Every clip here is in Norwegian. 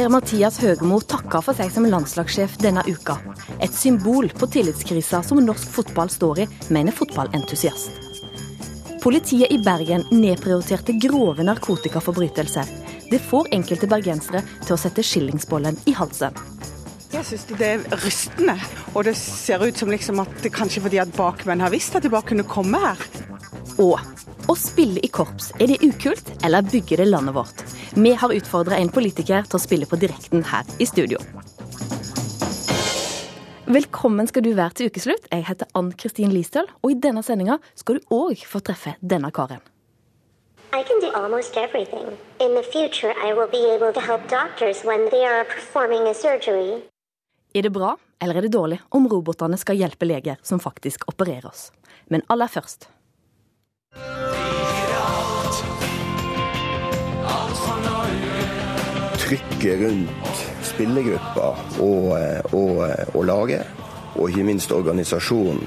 Per-Mathias Høgmo takka for seg som landslagssjef denne uka. Et symbol på tillitskrisa som norsk fotball står i, mener fotballentusiast. Politiet i Bergen nedprioriterte grove narkotikaforbrytelser. Det får enkelte bergensere til å sette skillingsbollen i halsen. Jeg syns det er rystende, og det ser ut som liksom at det kanskje fordi at bakmenn har visst at de bare kunne komme her. Og å spille i korps, er det ukult, eller bygger det landet vårt? Vi har utfordra en politiker til å spille på direkten her i studio. Velkommen skal du være til ukeslutt. Jeg heter Ann Kristin Listøl, og i denne sendinga skal du òg få treffe denne karen. I can do almost everything. In the future, I will be able to help doctors when they are performing a surgery. Er det bra, eller er det dårlig om robotene skal hjelpe leger som faktisk opererer oss? Men aller først trykket rundt spillergruppa og, og, og laget, og ikke minst organisasjonen,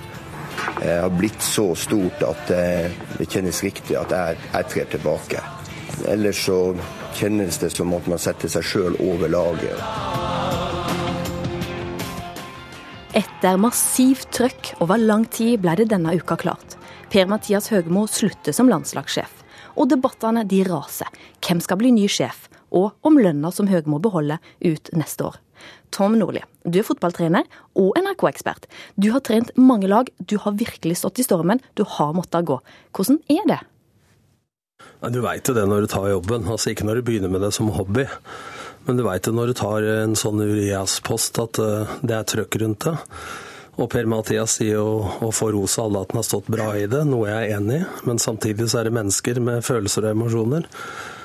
eh, har blitt så stort at det kjennes riktig at jeg, jeg trer tilbake. Ellers så kjennes det som at man setter seg sjøl over laget. Etter massivt trøkk over lang tid ble det denne uka klart. Per-Mathias Høgmo slutter som landslagssjef. Og debattene de raser. Hvem skal bli ny sjef? Og om lønna som Høgmo beholder ut neste år. Tom Nordli, du er fotballtrener og NRK-ekspert. Du har trent mange lag, du har virkelig stått i stormen, du har måttet gå. Hvordan er det? Du veit jo det når du tar jobben, altså ikke når du begynner med det som hobby. Men du veit jo når du tar en sånn Urias-post at eh, det er trøkk rundt det. Og Per-Mathias sier jo og får ros av alle at han har stått bra i det, noe jeg er enig i. Men samtidig så er det mennesker med følelser og emosjoner.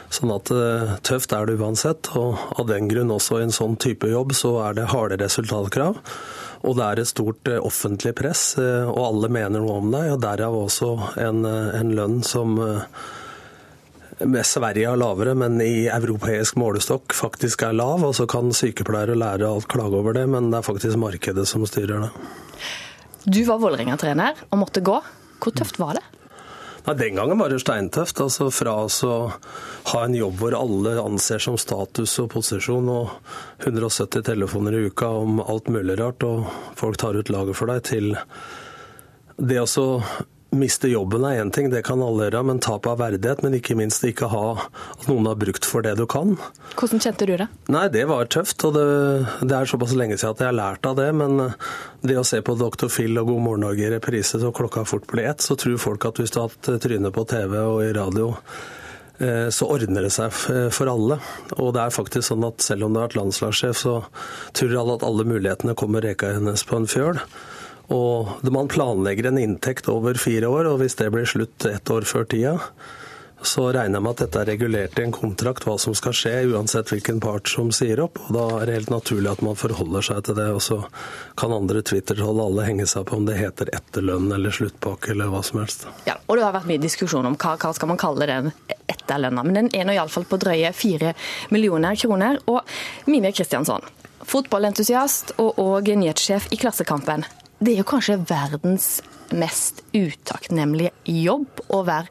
Sånn at eh, tøft er det uansett, og av den grunn også i en sånn type jobb så er det harde resultatkrav. Og det er et stort eh, offentlig press, eh, og alle mener noe om deg. og Derav også en, en lønn som med Sverige er lavere, men i europeisk målestokk faktisk er lav. Og så kan sykepleiere og lærere alt klage over det, men det er faktisk markedet som styrer det. Du var Vålerenga-trener og måtte gå. Hvor tøft var det? Nei, Den gangen var det steintøft. altså Fra å ha en jobb hvor alle anser som status og posisjon, og 170 telefoner i uka om alt mulig rart, og folk tar ut laget for deg, til det å Miste jobben er én ting, det kan alle gjøre, men tap av verdighet, men ikke minst ikke ha at noen har brukt for det du kan. Hvordan kjente du det? Nei, Det var tøft, og det, det er såpass lenge siden at jeg har lært av det. Men det å se på Dr. Phil og God morgen Norge i reprise så klokka fort blir ett, så tror folk at hvis du har hatt trynet på TV og i radio eh, så ordner det seg for alle. Og det er faktisk sånn at selv om du har vært landslagssjef, så tror alle at alle mulighetene kommer reka hennes på en fjøl. Og man planlegger en inntekt over fire år, og hvis det blir slutt ett år før tida, så regner jeg med at dette er regulert i en kontrakt hva som skal skje, uansett hvilken part som sier opp. og Da er det helt naturlig at man forholder seg til det. Og så kan andre Twitter-hold alle henge seg på om det heter etterlønn eller sluttpakke eller hva som helst. Ja, og Det har vært mye diskusjon om hva, hva skal man kalle den etterlønna. Men den er nå iallfall på drøye fire millioner kroner. Og Mimir Kristiansson, fotballentusiast og, og nyhetssjef i Klassekampen. Det er jo kanskje verdens mest utakknemlige jobb å være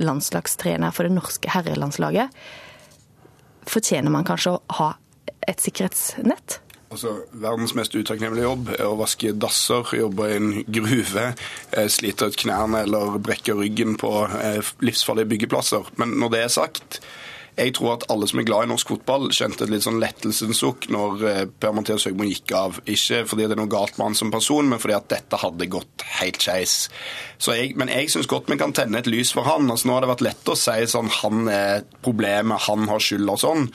landslagstrener for det norske herrelandslaget. Fortjener man kanskje å ha et sikkerhetsnett? Altså, Verdens mest utakknemlige jobb er å vaske dasser, jobbe i en gruve, eh, slite ut knærne eller brekke ryggen på eh, livsfarlige byggeplasser. Men når det er sagt, jeg tror at alle som er glad i norsk fotball, kjente et litt sånn lettelsens sukk når eh, Per-Mathias Høgmo gikk av. Ikke fordi det er noe galt med han som person, men fordi at dette hadde gått helt skeis. Men jeg syns godt vi kan tenne et lys for han. Altså, nå har det vært lett å si sånn han er problemet, han har skyld og sånn.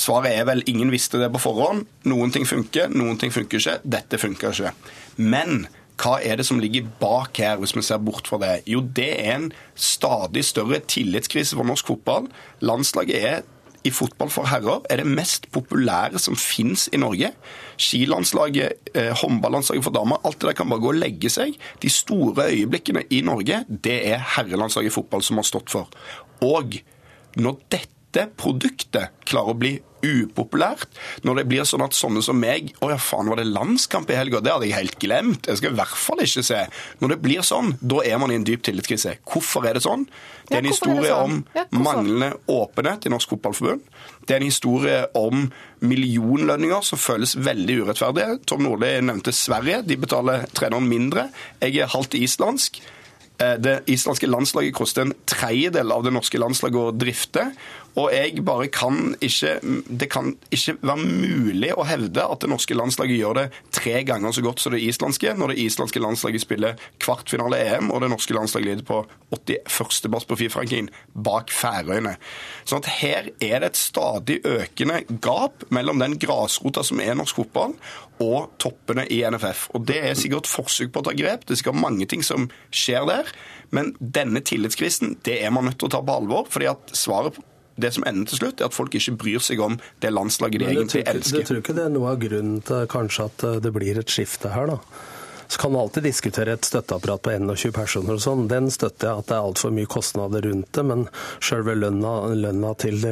Svaret er vel ingen visste det på forhånd. Noen ting funker, noen ting funker ikke. Dette funker ikke. Men hva er det som ligger bak her, hvis vi ser bort fra det? Jo, det er en stadig større tillitskrise for norsk fotball. Landslaget er i fotball for herrer er det mest populære som finnes i Norge. Skilandslaget, eh, håndballandslaget for damer, alt det der kan bare gå og legge seg. De store øyeblikkene i Norge, det er herrelandslaget i fotball som har stått for. Og når dette produktet klarer å bli upopulært. Når det blir sånn at sånne som meg Å ja, faen, var det landskamp i helga? Det hadde jeg helt glemt. Jeg skal i hvert fall ikke se. Når det blir sånn, da er man i en dyp tillitskrise. Hvorfor er det sånn? Det er en historie sånn? om manglende åpenhet i Norsk Fotballforbund. Det er en historie om millionlønninger som føles veldig urettferdige. Tom Nordli nevnte Sverige. De betaler treneren mindre. Jeg er halvt islandsk. Eh, Det islandske landslaget koster en tredjedel av det norske landslaget å drifte. Og jeg bare kan ikke Det kan ikke være mulig å hevde at det norske landslaget gjør det tre ganger så godt som det islandske, når det islandske landslaget spiller kvartfinale EM, og det norske landslaget lider på 81.-plass på Fifa-rankingen bak Færøyene. Sånn at her er det et stadig økende gap mellom den grasrota som er norsk fotball, og toppene i NFF. Og Det er sikkert forsøk på å ta grep. Det sikkert mange ting som skjer der. Men denne tillitskvisten det er man nødt til å ta på alvor. fordi at svaret på det som ender til slutt, er at folk ikke bryr seg om det landslaget de egentlig elsker. du tror ikke det er noe av grunnen til kanskje at eh, det blir et skifte her, da? Så kan man alltid diskutere et støtteapparat på 21 personer og sånn. Den støtter jeg at det er altfor mye kostnader rundt det, men sjølve lønna, lønna til,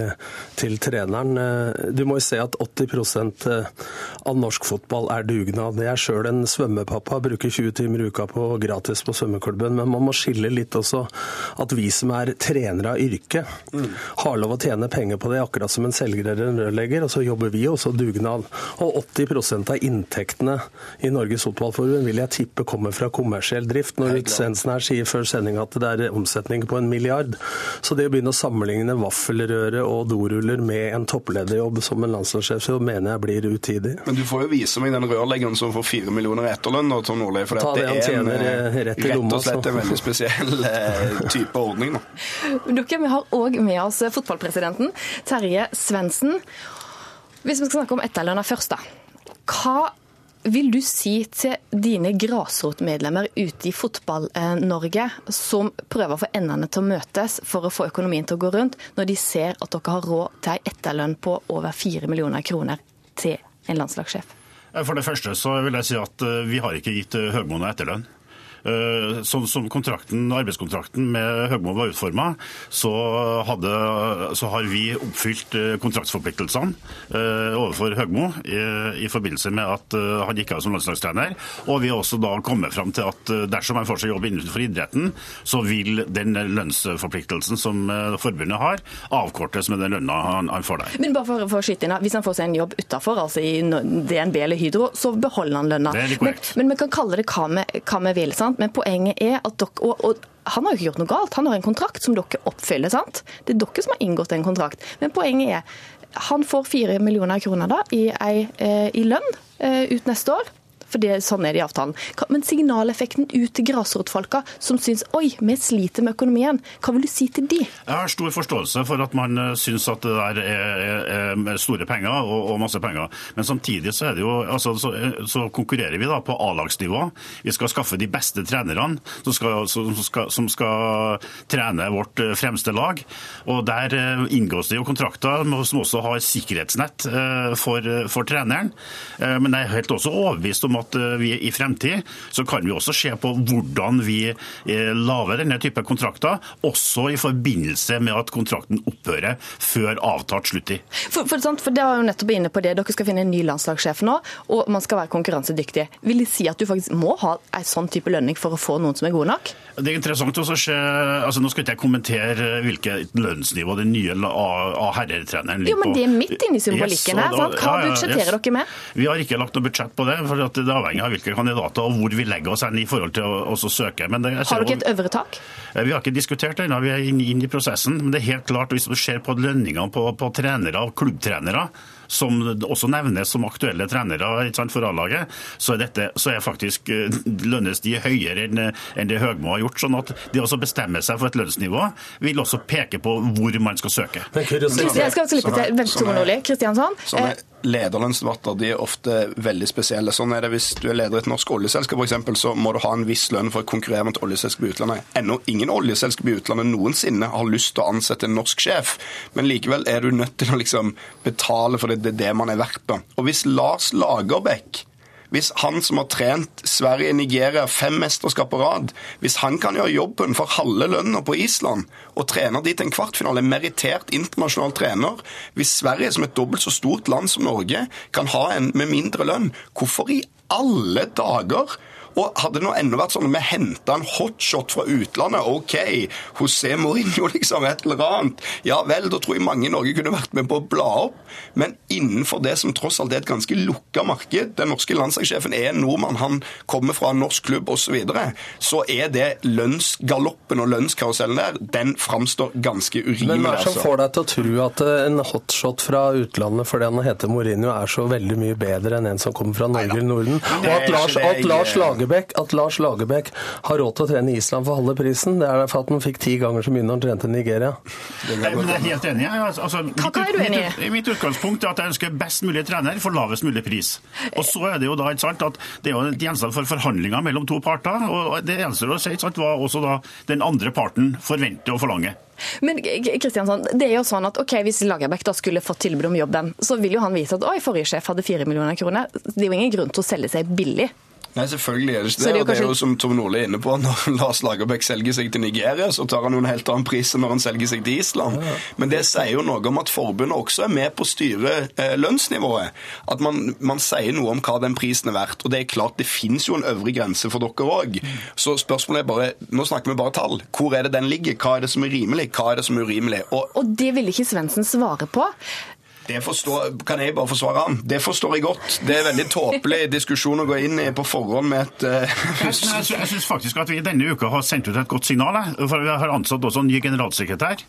til treneren eh, Du må jo se at 80% av norsk fotball er dugnad. Jeg er sjøl en svømmepappa, bruker 20 timer i uka på gratis på svømmeklubben, men man må skille litt også at vi som er trenere av yrket, har lov å tjene penger på det, akkurat som en selger eller en rørlegger, og så jobber vi også dugnad. Og 80% av inntektene i Norges Fotballforbund vil jeg tippe kommer fra kommersiell drift, når Ruth Svendsen her sier før sending at det er omsetning på en milliard. Så det å begynne å sammenligne vaffelrøre og doruller med en topplederjobb som en landslagssjef, så mener jeg blir utidig. Men du får jo vise meg den rørleggeren som får fire millioner etterlønn, nå, Tom Nordli. For Ta det, det er en, eh, eh, rett rett og slett en veldig spesiell eh, type ordning. Da. Dere, Vi har òg med oss fotballpresidenten Terje Svendsen. Hvis vi skal snakke om etterlønna først, da. Hva vil du si til dine grasrotmedlemmer ute i Fotball-Norge, som prøver å få endene til å møtes for å få økonomien til å gå rundt, når de ser at dere har råd til ei etterlønn på over fire millioner kroner til en landslagssjef? For det første så vil jeg si at eh, vi har ikke gitt Høgmoen etterlønn. Sånn som kontrakten, arbeidskontrakten med Høgmo var utforma, så, så har vi oppfylt eh, kontraktsforpliktelsene eh, overfor Høgmo i, i forbindelse med at han gikk av som landslagstrener. Og vi har også da kommet fram til at dersom han får seg jobb innenfor idretten, så vil den lønnsforpliktelsen som forbundet har, avkortes med den lønna han, han får der. Men bare for, for å skyte inn, Hvis han får seg en jobb utafor, altså i DNB eller Hydro, så beholder han lønna. Men, men vi kan kalle det hva vi vil. sant? Men poenget er at dere og, og han har jo ikke gjort noe galt. Han har en kontrakt som dere oppfyller. sant? Det er dere som har inngått en kontrakt. Men poenget er han får 4 millioner kroner da i, ei, eh, i lønn eh, ut neste år. For det, sånn er det i avtalen. Men signaleffekten ut til grasrotfolka som syns oi, vi sliter med økonomien, hva vil du si til de? Jeg har stor forståelse for at man eh, syns at det der er, er, store penger og, og masse penger. Men samtidig så, jo, altså, så, så konkurrerer vi da på A-lagsnivå. Vi skal skaffe de beste trenerne som skal, som skal, som skal trene vårt eh, fremste lag. Og Der eh, inngås det jo kontrakter som også har sikkerhetsnett for, for treneren. Men jeg er helt også overbevist om at eh, vi i fremtid så kan vi også se på hvordan vi eh, lager denne type kontrakter, også i forbindelse med at kontrakten opphører før avtalt slutt. For, for, sant, for det var jo nettopp inne på det. Dere skal finne en ny landslagssjef nå, og man skal være konkurransedyktig. Vil de si at du faktisk må ha en sånn type lønning for å få noen som er gode nok? Det er interessant å se, altså Nå skal ikke jeg kommentere hvilket lønnsnivå den nye A-herretreneren ligger på. Jo, men det er midt inne i symbolikken her, sant? Hva budsjetterer dere med? Vi har ikke lagt noe budsjett på det, for at det avhenger av hvilke kandidater og hvor vi legger oss hen i forhold til å søke. Men det, Har dere et øvre tak? Eh, Vi har ikke diskutert det ennå, vi er inne inn i prosessen. Men det er helt klart, hvis du ser på lønningene på, på trenere og klubbtrenere, som også nevnes som aktuelle trenere ikke sant, for A-laget, så, er dette- så er faktisk eh, lønnes de høyere enn enn det Høgmo har gjort. sånn at det å bestemme seg for et lønnsnivå vil også peke på hvor man skal søke. Jeg skal slippe til Vent, Nordli. Kristiansson? Sånne Eh, lederlønnsdebatter de er ofte veldig spesielle. Sånn er det Hvis du er leder i et norsk oljeselskap, for eksempel, så må du ha en viss lønn for å konkurrere med et oljeselskap i utlandet. Ennå ingen oljeselskap i utlandet noensinne har lyst til å ansette en norsk sjef, men likevel er du nødt til å liksom betale for det, det er det man er verdt. da. Og hvis Lars Lagerbäck Hvis han som har trent Sverige, Nigeria, fem mesterskap på rad, hvis han kan gjøre jobben for halve lønna på Island og trener dit en kvartfinale, merittert internasjonal trener, hvis Sverige som et dobbelt så stort land som Norge kan ha en med mindre lønn, hvorfor i alle dager og hadde det nå enda vært sånn at vi henta en hotshot fra utlandet, OK, José Mourinho, liksom, et eller annet, ja vel, da tror jeg mange i Norge kunne vært med på å bla opp. Men innenfor det som tross alt er et ganske lukka marked, den norske landslagssjefen er en nordmann, han kommer fra en norsk klubb osv., så, videre, så er det lønnsgaloppen og lønnskarusellen der, den framstår ganske urimelig. Men hva er det som altså. får deg til å tro at eh, en hotshot fra utlandet fordi han heter Mourinho, er så veldig mye bedre enn en som kommer fra Norge eller Norden? Og at Lars, at Lars Lars, Lagerbäck, at Lars Lagerbäck har råd til å trene i Island for halve prisen, det er derfor at han fikk ti ganger så mye når han trente i Nigeria. Jeg er helt enig. jeg. Altså, mitt, er du enig i? Mitt, mitt utgangspunkt er at jeg ønsker best mulig trener for lavest mulig pris. Og så er det jo da ikke sant at det er jo gjenstand for forhandlinger mellom to parter. og Det eneste å si sant, hva også da den andre parten forventer og forlanger. Men Kristiansand, det er jo sånn at ok, hvis Lagerbäck da skulle fått tilbud om jobben, så vil jo han vite at oi, forrige sjef hadde fire millioner kroner. Det er jo ingen grunn til å selge seg billig. Nei, selvfølgelig er det ikke det. det er og det er jo som Tom Nordli er inne på, når Lars Lagerbäck selger seg til Nigeria, så tar han jo en helt annen pris enn når han selger seg til Island. Men det sier jo noe om at forbundet også er med på å styre eh, lønnsnivået. At man, man sier noe om hva den prisen er verdt. Og det er klart, det finnes jo en øvre grense for dere òg. Så spørsmålet er bare Nå snakker vi bare tall. Hvor er det den ligger? Hva er det som er rimelig? Hva er det som er urimelig? Og Og det ville ikke Svendsen svare på. Det forstår, kan jeg bare forsvare han? Det forstår jeg godt. Det er veldig tåpelig diskusjon å gå inn i på forhånd med et uh, Jeg, jeg, syns faktisk at vi denne uka har sendt ut et godt signal. For Vi har ansatt også en ny generalsekretær.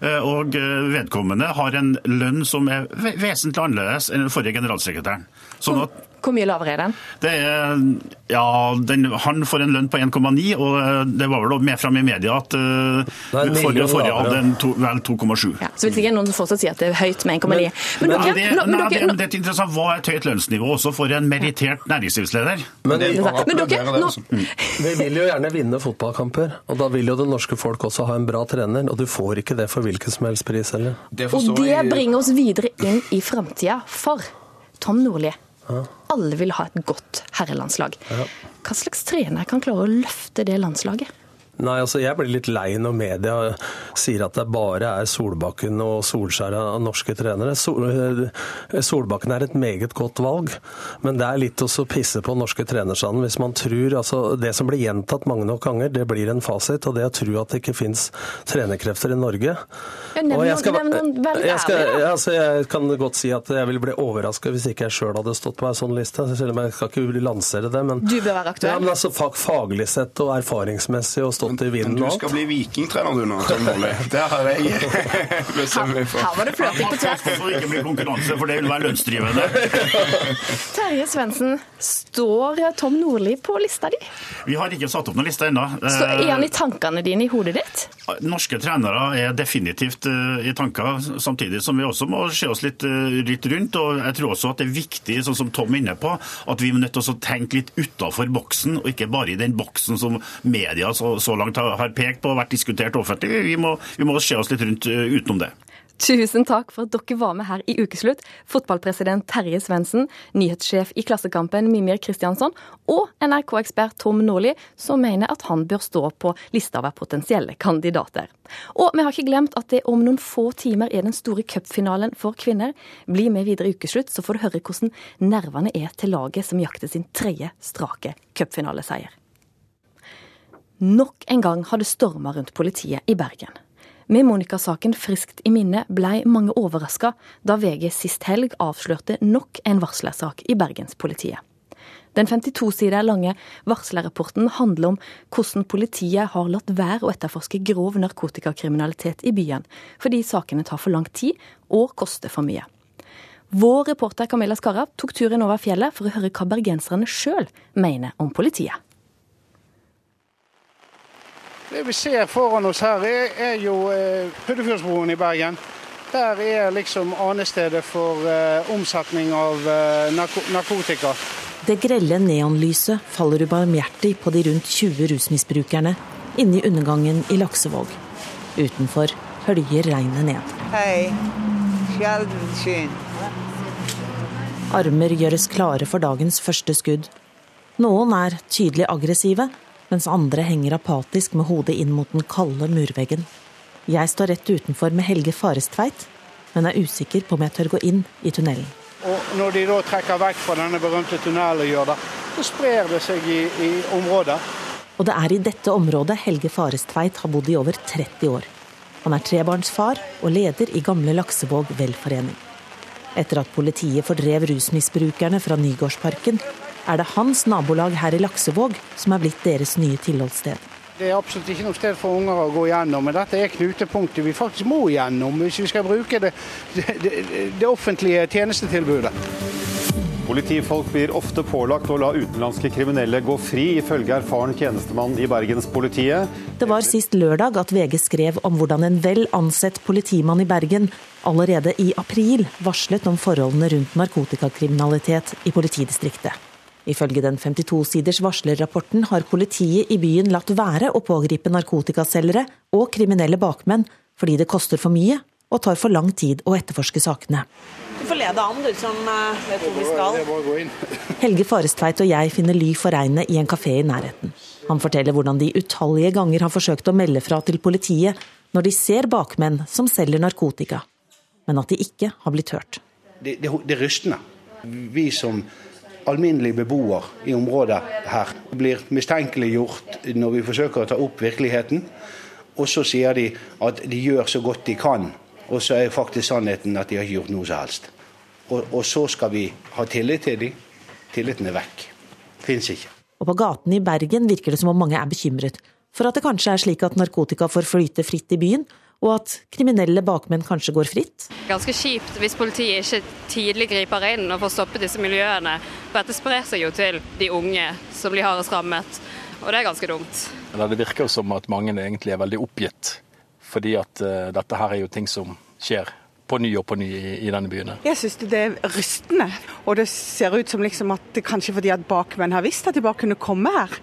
eh, Og eh, vedkommende har en lønn som er vesentlig annerledes enn den forrige generalsekretæren. Sånn at Hvor mye lavere er den? det er, ja, den, Han får en lønn på 1,9, og eh, det var vel med fram i media at uh, en forrige, forrige hadde en to, vel 2,7. Ja, så vil ikke noen fortsatt si at det er høyt med 1,9. Men, Men dere, det, nå- men nei, det, dere, det er interessant. Hva er et høyt lønnsnivå også for en merittert næringslivsleder? Men det Men dere, det, nå- altså. vi vil jo gjerne vinne fotballkamper, og da vil jo det norske folk også ha en bra trener, og du får ikke det for hvilken som helst pris heller. Det Og det jeg- bringer oss videre inn i framtida. For Tom Nordli, alle vil ha et godt herrelandslag. Hva slags trener kan klare å løfte det landslaget? Nei, altså Jeg blir litt lei når media sier at det bare er Solbakken og Solskjær av norske trenere. Sol, eh, Solbakken er et meget godt valg, men det er litt å pisse på norske trenerstanden hvis man tror altså Det som blir gjentatt mange nok ganger, det blir en fasit. Og det å tro at det ikke fins trenerkrefter i Norge. Ja, nevn Og jeg skal- jeg skal- altså, jeg kan godt si at jeg ville bli overraska hvis ikke jeg sjøl hadde stått på ei sånn liste. Selv om jeg skal ikke lansere det. Men, Du bør være aktuell. Ja, men altså fag, Faglig sett og erfaringsmessig og stått i vinden du og alt. skal bli vikingtrener du nå, Tom Nordli. Det har jeg bestemt meg for. Her var det flørting på tvers. For ikke bli konkurranse, for det vil være lønnsdrivende. Terje Svendsen, står Tom Nordli på lista di? Vi har ikke satt opp noen liste ennå. Så er han i tankene dine i hodet ditt? Norske trenere er definitivt eh, i tanker, samtidig som vi også må se oss litt, eh, litt rundt. og Jeg tror også at det er viktig, sånn som Tom er inne på, at vi er nødt tenke litt utafor boksen, og ikke bare i den boksen som media så, så langt har, har pekt på og vært diskutert offentlig. Vi må, vi må se oss litt rundt eh, utenom det. Tusen takk for at dere var med her i Ukeslutt. Fotballpresident Terje Svendsen, nyhetssjef i Klassekampen Mimir Kristiansson og NRK-ekspert Tom Nordli, som mener at han bør stå på lista over potensielle kandidater. Og vi har ikke glemt at det om noen få timer er den store cupfinalen for kvinner. Bli med videre i Ukeslutt, så får du høre hvordan nervene er til laget som jakter sin tredje strake cupfinaleseier. Nok en gang har det storma rundt politiet i Bergen. Med Monica-saken friskt i minne blei mange overraska da VG sist helg avslørte nok en varslersak i Bergenspolitiet. Den 52 sider lange varslerrapporten handler om hvordan politiet har latt være å etterforske grov narkotikakriminalitet i byen, fordi sakene tar for lang tid og koster for mye. Vår reporter Camilla Skarra tok turen over fjellet for å høre hva bergenserne sjøl mener om politiet. Det vi ser foran oss her, er, er jo eh, Puddefjordsbroen i Bergen. Der er liksom anestedet for eh, omsetning av eh, narko narkotika. Det grelle neonlyset faller ubarmhjertig på de rundt 20 rusmisbrukerne inne i undergangen i Laksevåg. Utenfor høljer regnet ned. Hei. Sjelden syn. Armer gjøres klare for dagens første skudd. Noen er tydelig aggressive, mens andre henger apatisk med hodet inn mot den kalde murveggen. Jeg står rett utenfor med Helge Farestveit, men er usikker på om jeg tør gå inn i tunnelen. Og Når de da trekker vekk fra denne berømte tunnelen, gjør det, så sprer det seg i, i området. Og det er i dette området Helge Farestveit har bodd i over 30 år. Han er trebarnsfar og leder i Gamle Laksevåg velforening. Etter at politiet fordrev rusmisbrukerne fra Nygårdsparken, er det hans nabolag her i Laksevåg som er blitt deres nye tilholdssted. Det er absolutt ikke noe sted for unger å gå gjennom, men dette er knutepunktet vi faktisk må gjennom hvis vi skal bruke det, det, det offentlige tjenestetilbudet. Politifolk blir ofte pålagt å la utenlandske kriminelle gå fri, ifølge erfaren tjenestemann i Bergenspolitiet. Det var sist lørdag at VG skrev om hvordan en vel ansett politimann i Bergen allerede i april varslet om forholdene rundt narkotikakriminalitet i politidistriktet. Ifølge den 52-siders varslerrapporten har politiet i byen latt være å pågripe narkotikaselgere og kriminelle bakmenn fordi det koster for mye og tar for lang tid å etterforske sakene. Du får lede an, du som eh, vet hvor vi skal. Helge Farestveit og jeg finner ly for regnet i en kafé i nærheten. Han forteller hvordan de utallige ganger har forsøkt å melde fra til politiet når de ser bakmenn som selger narkotika, men at de ikke har blitt hørt. Det, det, det er rystende. Vi som alminnelig beboer i området her blir mistenkeliggjort når vi forsøker å ta opp virkeligheten. Og så sier de at de gjør så godt de kan, og så er faktisk sannheten at de har ikke gjort noe som helst. Og, og så skal vi ha tillit til dem. Tilliten er vekk. Fins ikke. Og på gatene i Bergen virker det som om mange er bekymret for at det kanskje er slik at narkotika får flyte fritt i byen, og at kriminelle bakmenn kanskje går fritt. Ganske kjipt hvis politiet ikke tidlig griper inn og får stoppet disse miljøene. For dette sprer seg jo til de unge som blir hardest rammet, og det er ganske dumt. Det virker som at mange egentlig er veldig oppgitt, fordi at uh, dette her er jo ting som skjer på ny og på ny i, i denne byen. Jeg syns det er rystende. Og det ser ut som liksom at det kanskje fordi at bakmenn har visst at de bare kunne komme her.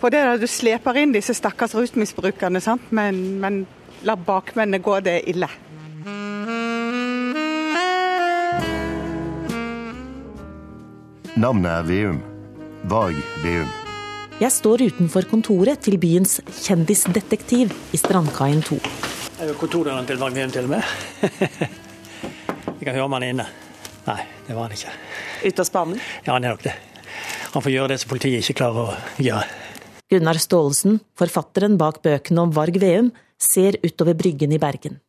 For det er da du sleper inn disse stakkars rusmisbrukerne, sant? Men, men la bakmennene gå det ille. Navnet er Veum. Varg Veum. Jeg står utenfor kontoret til byens kjendisdetektiv i Strandkaien 2. Det er jo kontordøren til Varg Veum til og med. Vi kan høre om han er inne. Nei, det var han ikke. Ute av spanen? Ja, han er nok det. Han får gjøre det som politiet ikke klarer å gjøre. Gunnar Staalesen, forfatteren bak bøkene om Varg Veum, ser utover Bryggen i Bergen.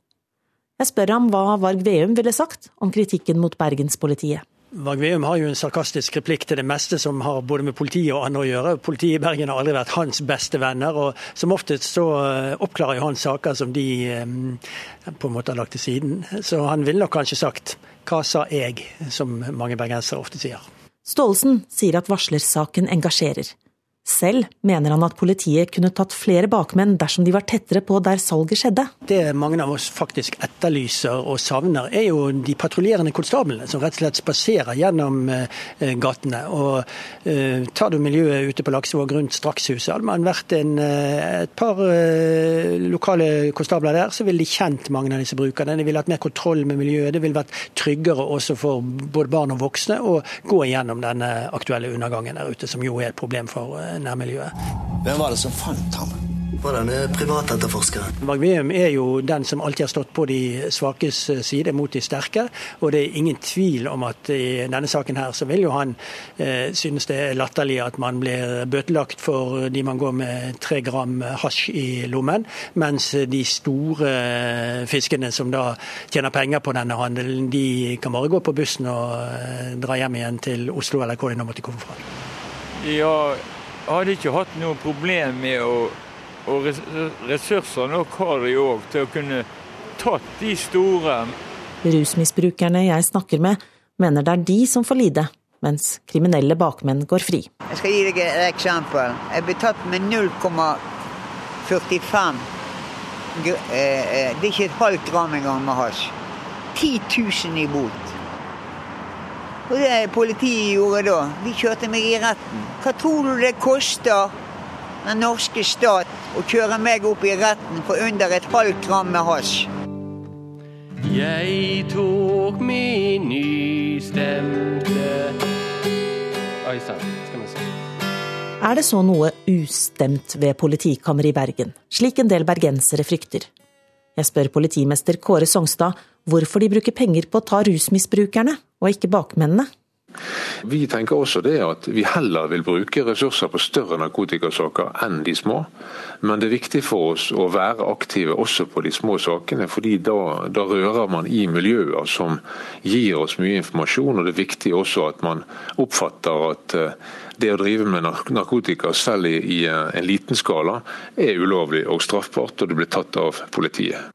Jeg spør ham hva Varg Veum ville sagt om kritikken mot bergenspolitiet. Varg Veum har jo en sarkastisk replikk til det meste som har både med politiet og andre å gjøre. Politiet i Bergen har aldri vært hans beste venner, og som oftest så eh, oppklarer jo han saker som de eh, på en måte har lagt til siden. Så han ville nok kanskje sagt 'hva sa jeg', som mange bergensere ofte sier. Staalesen sier at varslersaken engasjerer. Selv mener han at politiet kunne tatt flere bakmenn dersom de var tettere på der salget skjedde. Det mange av oss faktisk etterlyser og savner, er jo de patruljerende konstablene som rett og slett spaserer gjennom eh, gatene. Og eh, Tar du miljøet ute på Laksevåg rundt Strakshuset, hadde man vært en, eh, et par eh, lokale konstabler der, så ville de kjent mange av disse brukerne. De ville hatt mer kontroll med miljøet. Det ville vært tryggere også for både barn og voksne å gå igjennom denne aktuelle undergangen der ute, som jo er et problem for eh, nærmiljøet. Hvem var det som fant ham? Var denne privatetterforskeren? Varg Veum er jo den som alltid har stått på de svakes side mot de sterke. Og det er ingen tvil om at i denne saken her så vil jo han eh, synes det er latterlig at man blir bøtelagt for de man går med tre gram hasj i lommen, mens de store fiskene som da tjener penger på denne handelen, de kan bare gå på bussen og eh, dra hjem igjen til Oslo eller hvor de nå måtte komme fra. Ja, hadde ikke hatt noe problem med å Og ressurser nok har de òg til å kunne tatt de store. Rusmisbrukerne jeg snakker med, mener det er de som får lide, mens kriminelle bakmenn går fri. Jeg skal gi deg et eksempel. Jeg ble tatt med 0,45 Det er ikke et halvt gram engang med hasj. 10 000 i bot. Og det politiet gjorde da, de kjørte meg i retten. Hva tror du det koster den norske stat å kjøre meg opp i retten for under et halvt gram med hasj? Jeg tok min ny ustemte Oi sann, skal vi se. Er det så noe ustemt ved politikammeret i Bergen, slik en del bergensere frykter? Jeg spør politimester Kåre Songstad hvorfor de bruker penger på å ta rusmisbrukerne, og ikke bakmennene. Vi tenker også det at vi heller vil bruke ressurser på større narkotikasaker enn de små. Men det er viktig for oss å være aktive også på de små sakene, fordi da, da rører man i miljøer som gir oss mye informasjon. og Det er viktig også at man oppfatter at eh, det å drive med narkotika, selv i, i eh, en liten skala, er ulovlig og straffbart, og det blir tatt av politiet.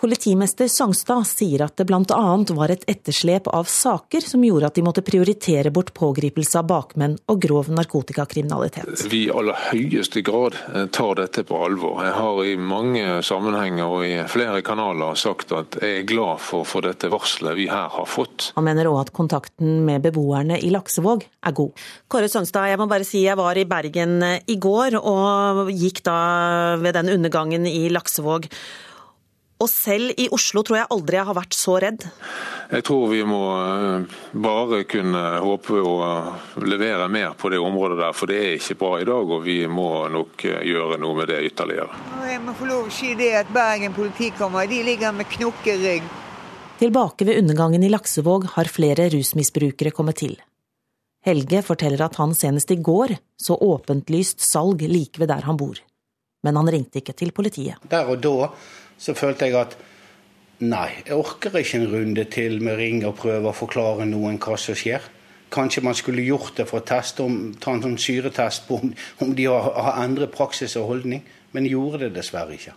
Politimester Songstad sier at det bl.a. var et etterslep av saker som gjorde at de måtte prioritere bort pågripelse av bakmenn og grov narkotikakriminalitet. Vi i aller høyeste grad eh, tar dette på alvor. Jeg har i mange sammenhenger og i flere kanaler sagt at jeg er glad for, for dette varselet vi her har fått. Han mener òg at kontakten med beboerne i Laksevåg er god. Kåre Songstad, jeg må bare si jeg var i Bergen eh, i går og gikk da ved den undergangen i Laksevåg. Og selv i Oslo tror jeg aldri jeg har vært så redd. Jeg tror vi må eh, bare kunne håpe å levere mer på det området der, for det er ikke bra i dag. Og vi må nok eh, gjøre noe med det ytterligere. Jeg må få lov å si det at Bergen politikammer de ligger med knokkerygg. Tilbake ved undergangen i Laksevåg har flere rusmisbrukere kommet til. Helge forteller at han senest i går så åpentlyst salg like ved der han bor. Men han ringte ikke til politiet. Der og da så følte jeg at nei, jeg orker ikke en runde til med ring og prøve å forklare noen hva som skjer. Kanskje man skulle gjort det for å teste om, ta en sånn syretest på om, om de har, har endret praksis og holdning, men gjorde det dessverre ikke.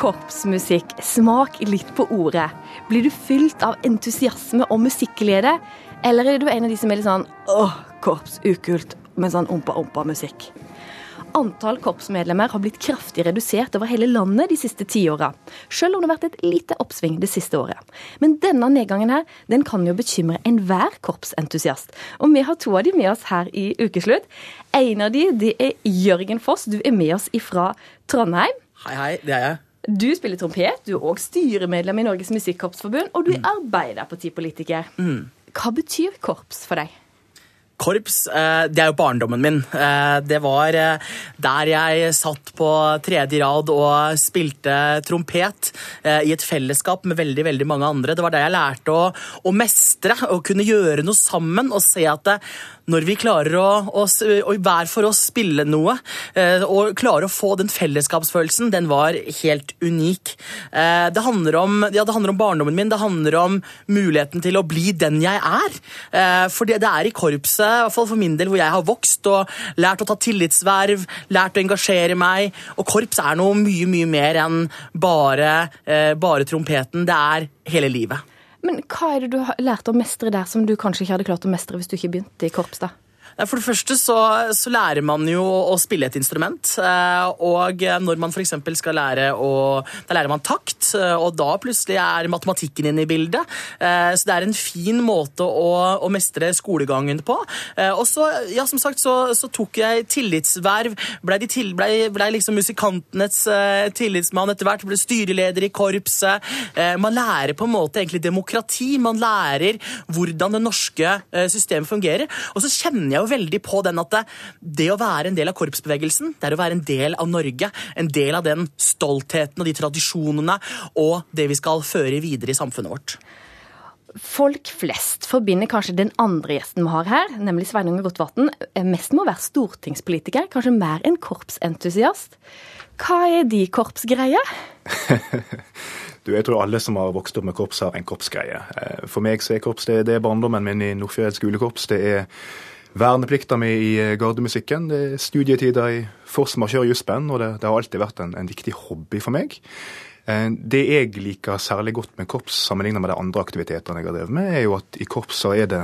Korpsmusikk. Smak litt på ordet. Blir du fylt av entusiasme og musikkglede, eller er du en av de som er litt sånn åh, korps, ukult, med sånn ompa-ompa-musikk? Antall korpsmedlemmer har blitt kraftig redusert over hele landet de siste tiåra, selv om det har vært et lite oppsving det siste året. Men denne nedgangen her, den kan jo bekymre enhver korpsentusiast. Og vi har to av de med oss her i Ukeslutt. En av de, det er Jørgen Foss. Du er med oss ifra Trondheim. Hei, hei, det er jeg. Du spiller trompet, du er òg styremedlem i Norges Musikkorpsforbund, og du er arbeiderpartipolitiker. Mm. Hva betyr korps for deg? Korps, eh, det er jo barndommen min. Eh, det var eh, der jeg satt på tredje rad og spilte trompet i et fellesskap med veldig veldig mange andre. Det var der jeg lærte å, å mestre og kunne gjøre noe sammen og se at det, når vi klarer å, å, å, hver for oss spille noe og klarer å få den fellesskapsfølelsen, den var helt unik. Det handler om, ja, det handler om barndommen min, det handler om muligheten til å bli den jeg er. For det er i korpset i hvert fall for min del, hvor jeg har vokst og lært å ta tillitsverv, lært å engasjere meg. Og korps er noe mye, mye mer enn bare, eh, bare trompeten. Det er hele livet. Men hva er det du har lært å mestre der som du kanskje ikke hadde klart å mestre hvis du ikke begynte i korps? da? For det første så, så, lærer man jo å spille et instrument. Eh, og når man f.eks. skal lære å Da lærer man takt, eh, og da plutselig er matematikken inne i bildet. Eh, så det er en fin måte å, å mestre skolegangen på. Og så, ja, som sagt, så, så tok jeg tillitsverv. Blei til, ble, ble liksom musikantenes tillitsmann etter hvert. Ble styreleder i korpset. Man lærer på en måte egentlig demokrati. Man lærer hvordan det norske systemet fungerer. Og så kjenner jeg jo veldig på den at det, det, å være en del av korpsbevegelsen, det er å være en del av Norge. En del av den stoltheten og de tradisjonene og det vi skal føre videre i samfunnet vårt. Folk flest forbinder kanskje den andre gjesten vi har her, nemlig Sveinung Rotevatn, mest med å være stortingspolitiker, kanskje mer enn korpsentusiast. Hva er de korpsgreier? du, jeg tror alle som har vokst opp med korps, har en korpsgreie. Eh, for meg så er korps det, det er barndommen min i Nordfjord skolekorps. Det er verneplikta mi i eh, gardemusikken. Det er studietider i forsmarsjør og det, det, har alltid vært en, en, viktig hobby for meg. Eh, det jeg liker særlig godt med korps, sammenlignet med de andre aktivitetene jeg har drevet med, er jo at i korps er det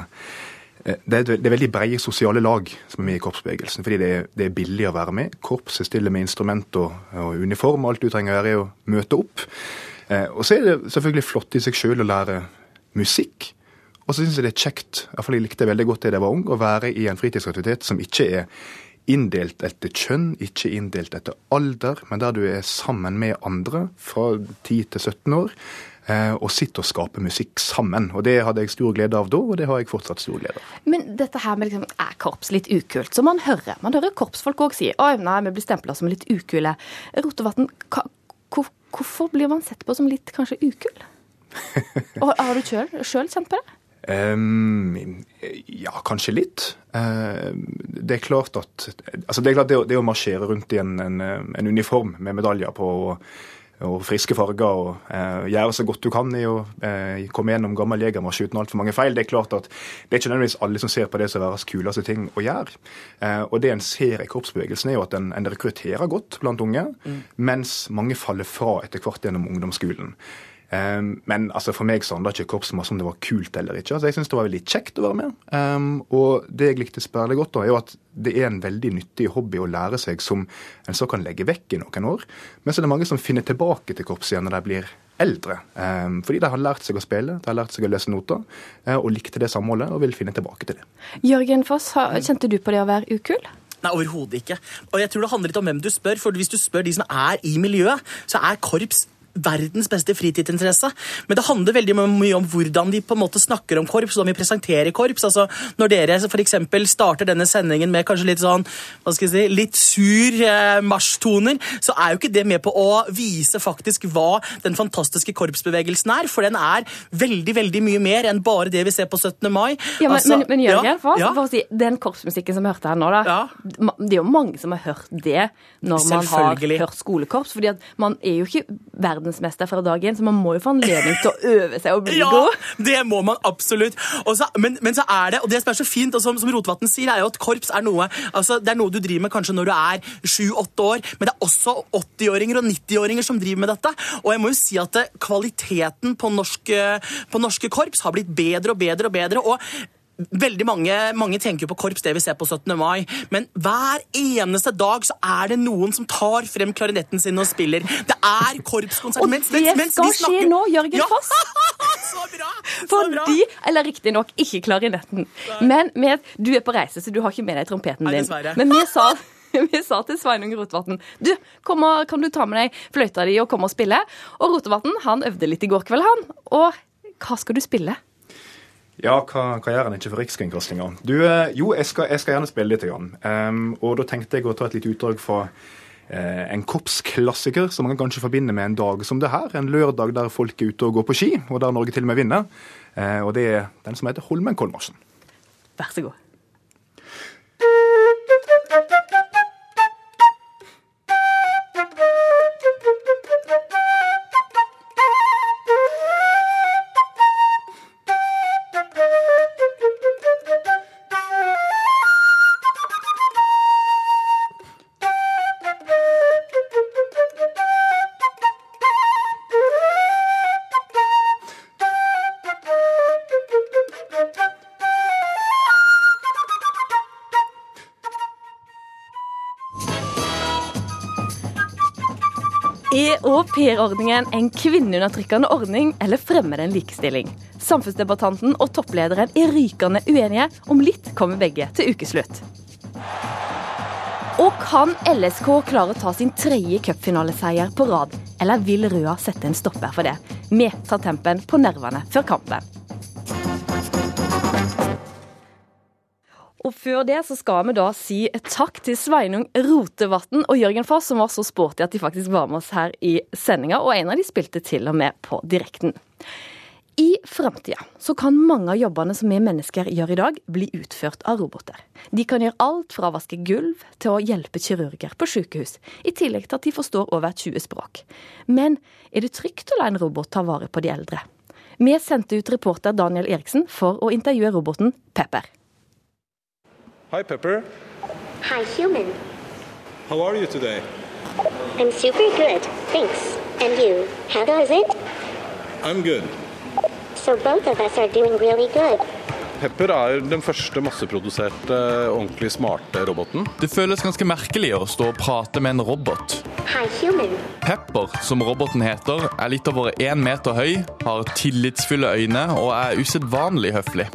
eh, det er, det er veldig brede sosiale lag som er med i korpsbevegelsen, fordi det er, det er billig å være med. Korpset stiller med instrument og, og uniform, alt du trenger å gjøre er å møte opp. og så er det selvfølgelig flott i seg sjøl å lære musikk Og så syns jeg det er kjekt, i hvert fall jeg likte veldig godt det da jeg var ung, å være i en fritidsaktivitet som ikke er inndelt etter kjønn, ikke inndelt etter alder, men der du er sammen med andre fra 10 til 17 år. eh, Og sitter og skaper musikk sammen. Og Det hadde jeg stor glede av da, og det har jeg fortsatt stor glede av. Men dette her med liksom, er korps litt ukult, som man hører. Man hører korpsfolk òg si oi, nei, vi blir stempla som litt ukule. Rotevatn, hvorfor blir man sett på som litt kanskje ukul? Og har du sjøl kjent på det? Ehm, ja, kanskje litt. Uh, det er klart at altså det, er klart det, å, det å marsjere rundt i en, en, en uniform med medaljer på og, og friske farger og uh, gjøre så godt du kan i å uh, komme gjennom gammel jegermarsj uten altfor mange feil. Det er klart at det er ikke nødvendigvis alle som ser på det som verdens kuleste ting å gjøre. Eh, og det en ser i korpsbevegelsen, er jo at en, en rekrutterer godt blant unge, mens mange faller fra etter hvert gjennom ungdomsskolen. Um, men altså, for meg så handla ikke korps om det var kult eller ikke. Altså, jeg syns det var veldig kjekt å være med. Um, og det jeg likte sperlig godt, da, er jo at det er en veldig nyttig hobby å lære seg som en så kan legge vekk i noen år. Men så er det mange som finner tilbake til korps igjen når de blir eldre. Um, fordi de har lært seg å spille, de har lært seg å lese noter, uh, og likte det samholdet og vil finne tilbake til det. Jørgen Foss, kjente du på det å være ukul? Nei, overhodet ikke. Og jeg tror det handler litt om hvem du spør. For hvis du spør de som er i miljøet, så er korps verdens beste fritidsinteresse. Men det handler veldig mye om hvordan vi på en måte snakker om korps, hvordan vi presenterer korps. Altså, når dere f.eks. starter denne sendingen med kanskje litt sånn, hva skal jeg si, litt sur eh, marsjtoner, så er jo ikke det med på å vise faktisk hva den fantastiske korpsbevegelsen er. For den er veldig, veldig mye mer enn bare det vi ser på 17. mai. Ja, men, Altså, men, men Jørgen, ja, for, ja. for å si, den korpsmusikken som vi hørte her nå, da, ja. det er jo mange som har hørt det når man har hørt skolekorps. fordi at man er jo ikke verdensmester fra dag én, så man må jo få anledning til å øve seg og bli Ja, god. det må man absolutt. Også, men, men så er det, og det som er så fint, og som, som Rotevatn sier, er jo at korps er noe altså det er noe du driver med kanskje når du er sju-åtte år, men det er også 80-åringer og 90-åringer som driver med dette. Og jeg må jo si at eh, kvaliteten på norske, på norske korps har blitt bedre og bedre og bedre. og Veldig mange, mange tenker jo på korps, det vi ser på 17. mai, men hver eneste dag så er det noen som tar frem klarinetten sin og spiller. Det er korpskonsert. Og mens- det mens- mens skal snakker- skje nå, Jørgen Ja. Foss. Fordi, eller riktignok ikke klarinetten. Men med, du er på reise, så du har ikke med deg trompeten din. Men vi sa, vi sa til Sveinung Rotevatn du, kom og, kan du ta med deg fløyta di og komme og spille? Og Rotevatn han øvde litt i går kveld, han. Og hva skal du spille? Ja, hva, hva gjør en ikke for Rikskringkastinga? Eh, jo, jeg skal, jeg skal gjerne spille litt. Grann. Um, og da tenkte jeg å ta et lite utdrag fra uh, en korpsklassiker som man kanskje forbinder med en dag som det her. En lørdag der folk er ute og går på ski, og der Norge til og med vinner. Uh, og det er den som heter Holmenkollmarsjen. Vær så god. Aupairordningen en kvinneundertrykkende ordning, eller fremmer den likestilling? Samfunnsdebattanten og topplederen er rykende uenige. Om litt kommer begge til ukeslutt. Og kan LSK klare å ta sin tredje cupfinaleseier på rad, eller vil Røa sette en stopper for det? Vi tar tempen på nervene før kampen. Før det så skal vi da si takk til Sveinung Rotevatn og Jørgen Foss, som var så sporty at de faktisk var med oss her i sendinga, og en av de spilte til og med på direkten. I framtida så kan mange av jobbene som vi mennesker gjør i dag, bli utført av roboter. De kan gjøre alt fra å vaske gulv til å hjelpe kirurger på sykehus, i tillegg til at de forstår over 20 språk. Men er det trygt å la en robot ta vare på de eldre? Vi sendte ut reporter Daniel Eriksen for å intervjue roboten Pepper. Hi, Pepper. Hi, human. How are you today? I'm super good, thanks. And you, how goes it? I'm good. So both of us are doing really good. Pepper er den første masseproduserte, ordentlig smarte roboten. Det føles ganske merkelig å stå og prate med en robot. Hi, human. Pepper, som roboten heter, er litt over én meter høy, har tillitsfulle øyne og er usedvanlig høflig.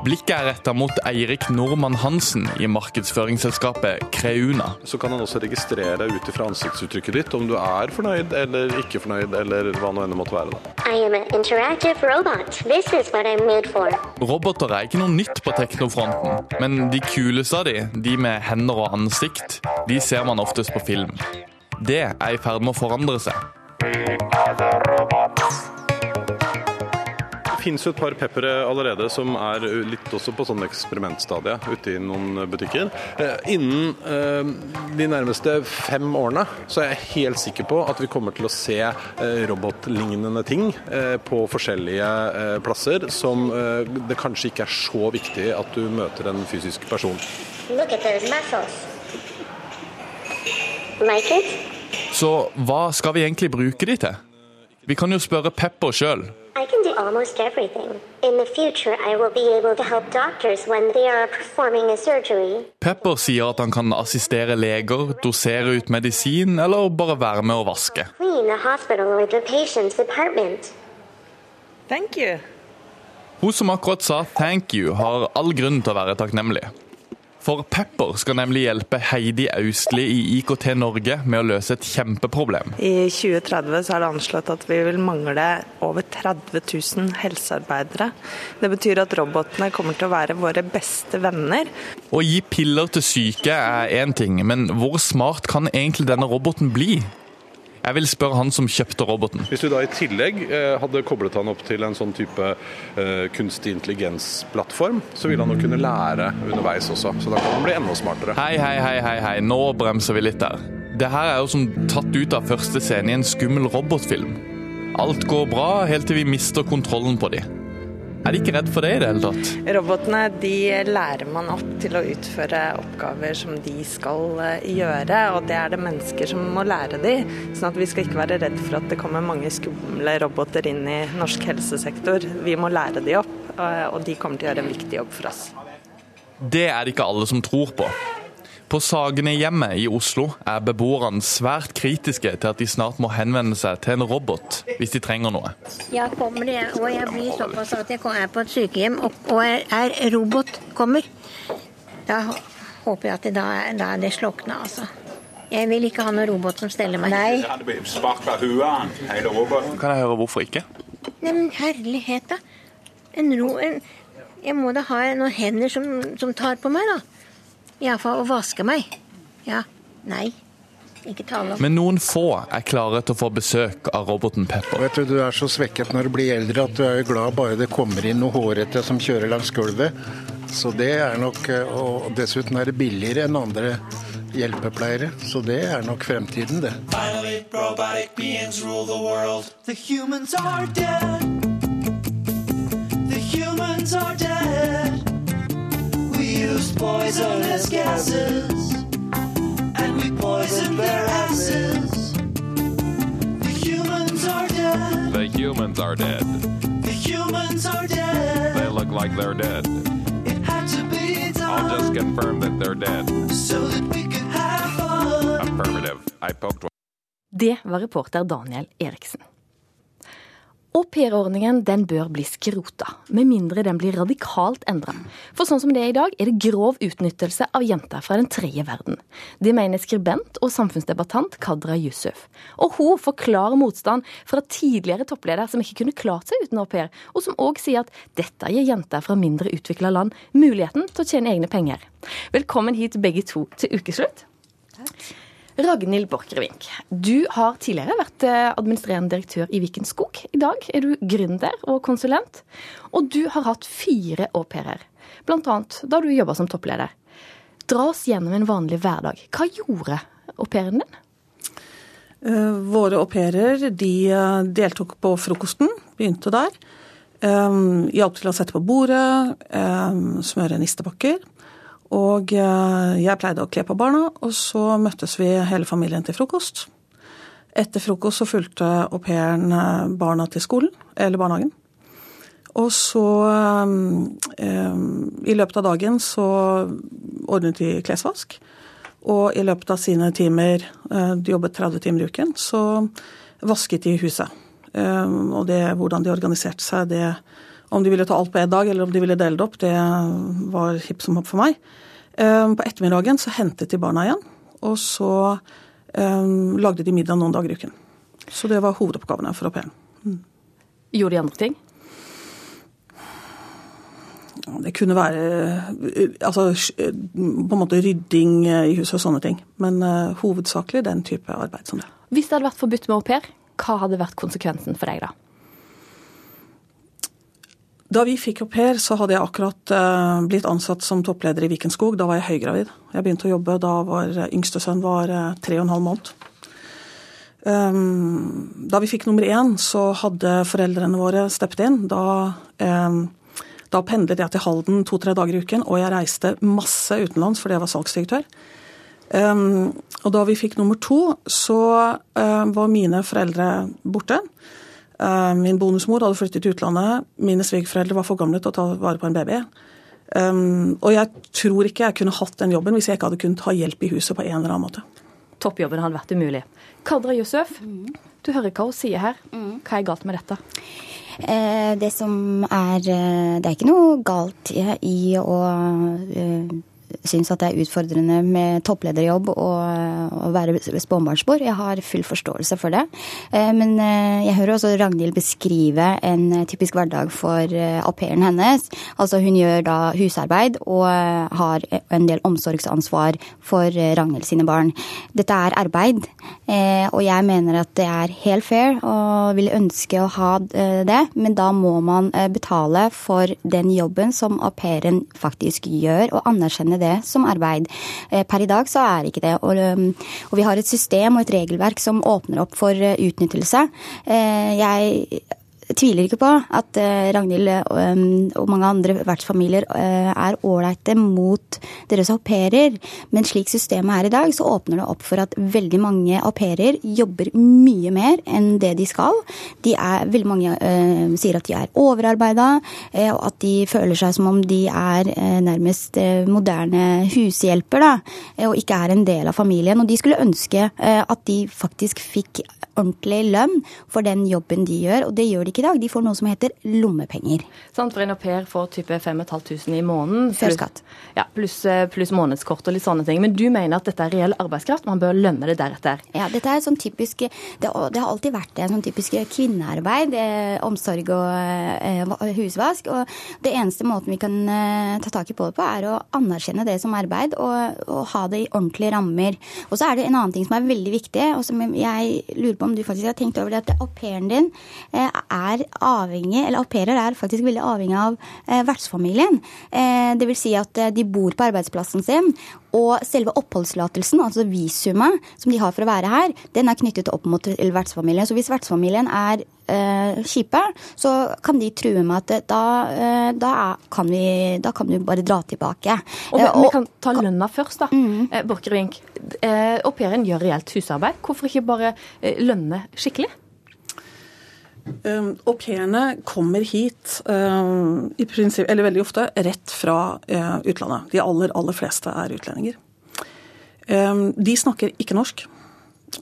Blikket er retta mot Eirik Normann Hansen i markedsføringsselskapet Creuna. Så kan han også registrere ut ifra ansiktsuttrykket ditt om du er fornøyd eller ikke fornøyd, eller hva nå enn det måtte være. Da. I am an interactive robot. This is what I'm made for. Roboter er ikke noe nytt på teknofronten, men de kuleste av de, de med hender og ansikt, de ser man oftest på film. Det er i ferd med å forandre seg. Det finnes jo et par peppere allerede som er litt også på sånn eksperimentstadie ute i noen butikker. Eh, innen eh, de nærmeste fem årene så er jeg helt sikker på at vi kommer til å se eh, robotlignende ting på forskjellige plasser som det kanskje ikke er så viktig at du møter en fysisk person. Look at those muscles. Like it? Så hva skal vi egentlig bruke de til? Vi kan jo spørre Pepper sjøl. I can do almost everything. In the future, I will be able to help doctors when they are performing a surgery. Pepper sier at han kan assistere leger, dosere ut medisin eller bare være med å vaske. Clean the hospital or the patient's apartment. Thank you. Hun som akkurat sa 'thank you', har all grunn til å være takknemlig. For Pepper skal nemlig hjelpe Heidi Austli i IKT Norge med å løse et kjempeproblem. I 2030 så er det anslått at vi vil mangle over 30 000 helsearbeidere. Det betyr at robotene kommer til å være våre beste venner. Å gi piller til syke er én ting, men hvor smart kan egentlig denne roboten bli? Jeg vil spørre han som kjøpte roboten. Hvis du da i tillegg eh, hadde koblet han opp til en sånn type eh, kunstig intelligens-plattform, så ville han jo kunne lære underveis også. Så da kan han bli enda smartere. Hei, hei, hei, hei, hei. nå bremser vi litt der. Det her er jo som tatt ut av første scene i en skummel robotfilm. Alt går bra helt til vi mister kontrollen på de. Er de ikke redd for det i det hele tatt? Robotene de lærer man opp til å utføre oppgaver som de skal eh, gjøre, og det er det mennesker som må lære de. Sånn at vi skal ikke være redd for at det kommer mange skumle roboter inn i norsk helsesektor. Vi må lære de opp, eh, og de kommer til å gjøre en viktig jobb for oss. Det er det ikke alle som tror på. På Sagene-hjemmet i Oslo er beboerne svært kritiske til at de snart må henvende seg til en robot hvis de trenger noe. Jeg kommer det, og jeg blir såpass at jeg er på et sykehjem, og, og er, robot kommer. Da håper jeg at det, da, er- da er det slukna, altså. Jeg vil ikke ha noen robot som steller meg. Nei. Kan jeg høre hvorfor ikke? Nei, men herlighet, da. En ro... En, jeg må da ha noen hender som, som tar på meg, da. Iallfall å vaske meg. Ja. Nei. Ikke tale om. Men noen få er klare til å få besøk av roboten Pepper. Vet du, du er så svekket når du blir eldre at du er jo glad bare det kommer inn noe hårete som kjører langs gulvet. Så det er nok, eh, Og dessuten er det billigere enn andre hjelpepleiere. Så det er nok fremtiden, det. Finally, robotic beings rule the world. The humans are dead. The humans are dead. We used poisonous gases. And we poisoned their asses. The humans are dead. The humans are dead. The humans are dead. They look like they're dead. It had to be done. I'll just confirm that they're dead. so that we could have fun. Affirmative. I poked Det var reporter Daniel Eriksen. Aupairordningen den bør bli skrota, med mindre den blir radikalt endra. For sånn som det er i dag, er det grov utnyttelse av jenter fra den tredje verden. Det mener skribent og samfunnsdebattant Kadra Yusuf. Og hun forklarer motstand fra tidligere toppleder som ikke kunne klart seg uten au pair, og som òg sier at dette gir jenter fra mindre utvikla land muligheten til å tjene egne penger. Velkommen hit begge to til ukeslutt. Ragnhild Borchgrevink, du har tidligere vært eh, administrerende direktør i Viken Skog. I dag er du gründer og konsulent, og du har hatt fire au pairer, bl.a. da du jobba som toppleder. Dra oss gjennom en vanlig hverdag. Hva gjorde au din? Eh, Våre au de eh, deltok på frokosten, begynte der. Hjalp til å sette på bordet, smøre nistepakker. Og eh, jeg pleide å kle på barna, og så møttes vi hele familien til frokost. Etter frokost så fulgte au pairen eh, barna til skolen, eller barnehagen. Og så, um, i løpet av dagen, så ordnet de klesvask. Og i løpet av sine timer, eh, de jobbet 30 timer i uken, så vasket de huset. Eh, Og det, hvordan de organiserte seg, det om de ville ta alt på én dag eller om de ville dele det opp, det var hipp som hopp for meg. Eh, På ettermiddagen så hentet de barna igjen, og så um, lagde de middag noen dager i uken. Så det var hovedoppgavene for au pairen. Gjorde de andre ting? Det kunne være eh, altså, eh, på en måte rydding eh, i huset og sånne ting. Men uh, hovedsakelig den type arbeid som det. Hvis det hadde vært forbudt med au pair, hva hadde vært konsekvensen for deg da? Da vi fikk au pair, så hadde jeg akkurat eh, blitt ansatt som toppleder i Vikenskog. Da var jeg høygravid. Jeg begynte å jobbe da var eh, yngste sønn var eh, tre og en halv måned. Um, da vi fikk nummer én, så hadde foreldrene våre steppet inn. Da, um, da pendlet jeg til Halden to-tre dager i uken, og jeg reiste masse utenlands fordi jeg var salgsdirektør. Um, og da vi fikk nummer to, så var mine foreldre borte. Uh, min bonusmor hadde flyttet til utlandet. Mine svigerforeldre var for gamle til å ta vare på en baby. Um, og jeg tror ikke jeg kunne hatt den jobben hvis jeg ikke hadde kunnet ha hjelp i huset på en eller annen måte. Toppjobben hadde vært umulig. Kadra Yusuf, du hører hva hun sier her. Hva er galt med dette? Eh, det som er eh, Det er ikke noe galt i, i å synes at det er utfordrende med topplederjobb og å være spåbarnsmor. Jeg har full forståelse for det. Eh, Men eh, jeg hører også Ragnhild beskrive en eh, typisk hverdag for au pairen hennes. Altså hun gjør da husarbeid og har en del omsorgsansvar for Ragnhild sine barn. Dette er arbeid, og jeg mener at det er helt fair og vil ønske å ha det, men da må man betale for den jobben som au pairen faktisk gjør, og anerkjenne det som arbeid. Eh, Per i dag så er ikke det. Og, og vi har et system og et regelverk som åpner opp for eh, utnyttelse. Eh, Tviler ikke på at eh, Ragnhild um, og mange andre vertsfamilier eh, er ålreite mot deres au pairer, men slik systemet er i dag, så åpner det opp for at veldig mange au pairer jobber mye mer enn det de skal. De er, veldig mange eh, sier at de er overarbeida, eh, og at de føler seg som om de er eh, nærmest eh, moderne hushjelper, da, eh, og ikke er en del av familien. Og de skulle ønske eh, at de faktisk fikk ordentlig lønn for den jobben de gjør, og det gjør de ikke i dag. De får noe som heter lommepenger. Sant, for en au pair får type 5500 i måneden. Før skatt. Ja, pluss, eh, pluss månedskort og litt sånne ting. Men du mener at dette er reell arbeidskraft, man bør lønne det deretter. Ja, dette er sånn typisk Det, det har alltid vært det, sånn typisk kvinnearbeid. Eh, omsorg og eh, husvask. Og det eneste måten vi kan eh, ta tak i på det på, er å anerkjenne det som arbeid og, og ha det i ordentlige rammer. Og så er det en annen ting som er veldig viktig, og som jeg lurer på om du faktisk har tenkt over det, at au pairen din eh, er avhengig, eller au pairer er faktisk veldig avhengig av eh, vertsfamilien. Eh, det vil si at eh, de bor på arbeidsplassen sin, og selve oppholdstillatelsen, altså visumet som de har for å være her, den er knyttet opp mot vertsfamilien. Så hvis vertsfamilien er eh, kjipe, så kan de true med at eh, da, eh, da, er, kan vi, da kan du bare dra tilbake. Og vi, Eh, vi kan ta lønna først, da. Eh, Borchgrevink, eh, au pairen gjør reelt husarbeid. Hvorfor ikke bare lønne skikkelig? Um, Au pairene kommer hit um, i prinsipp, eller veldig ofte rett fra uh, utlandet. De aller, aller fleste er utlendinger. Um, de snakker ikke norsk.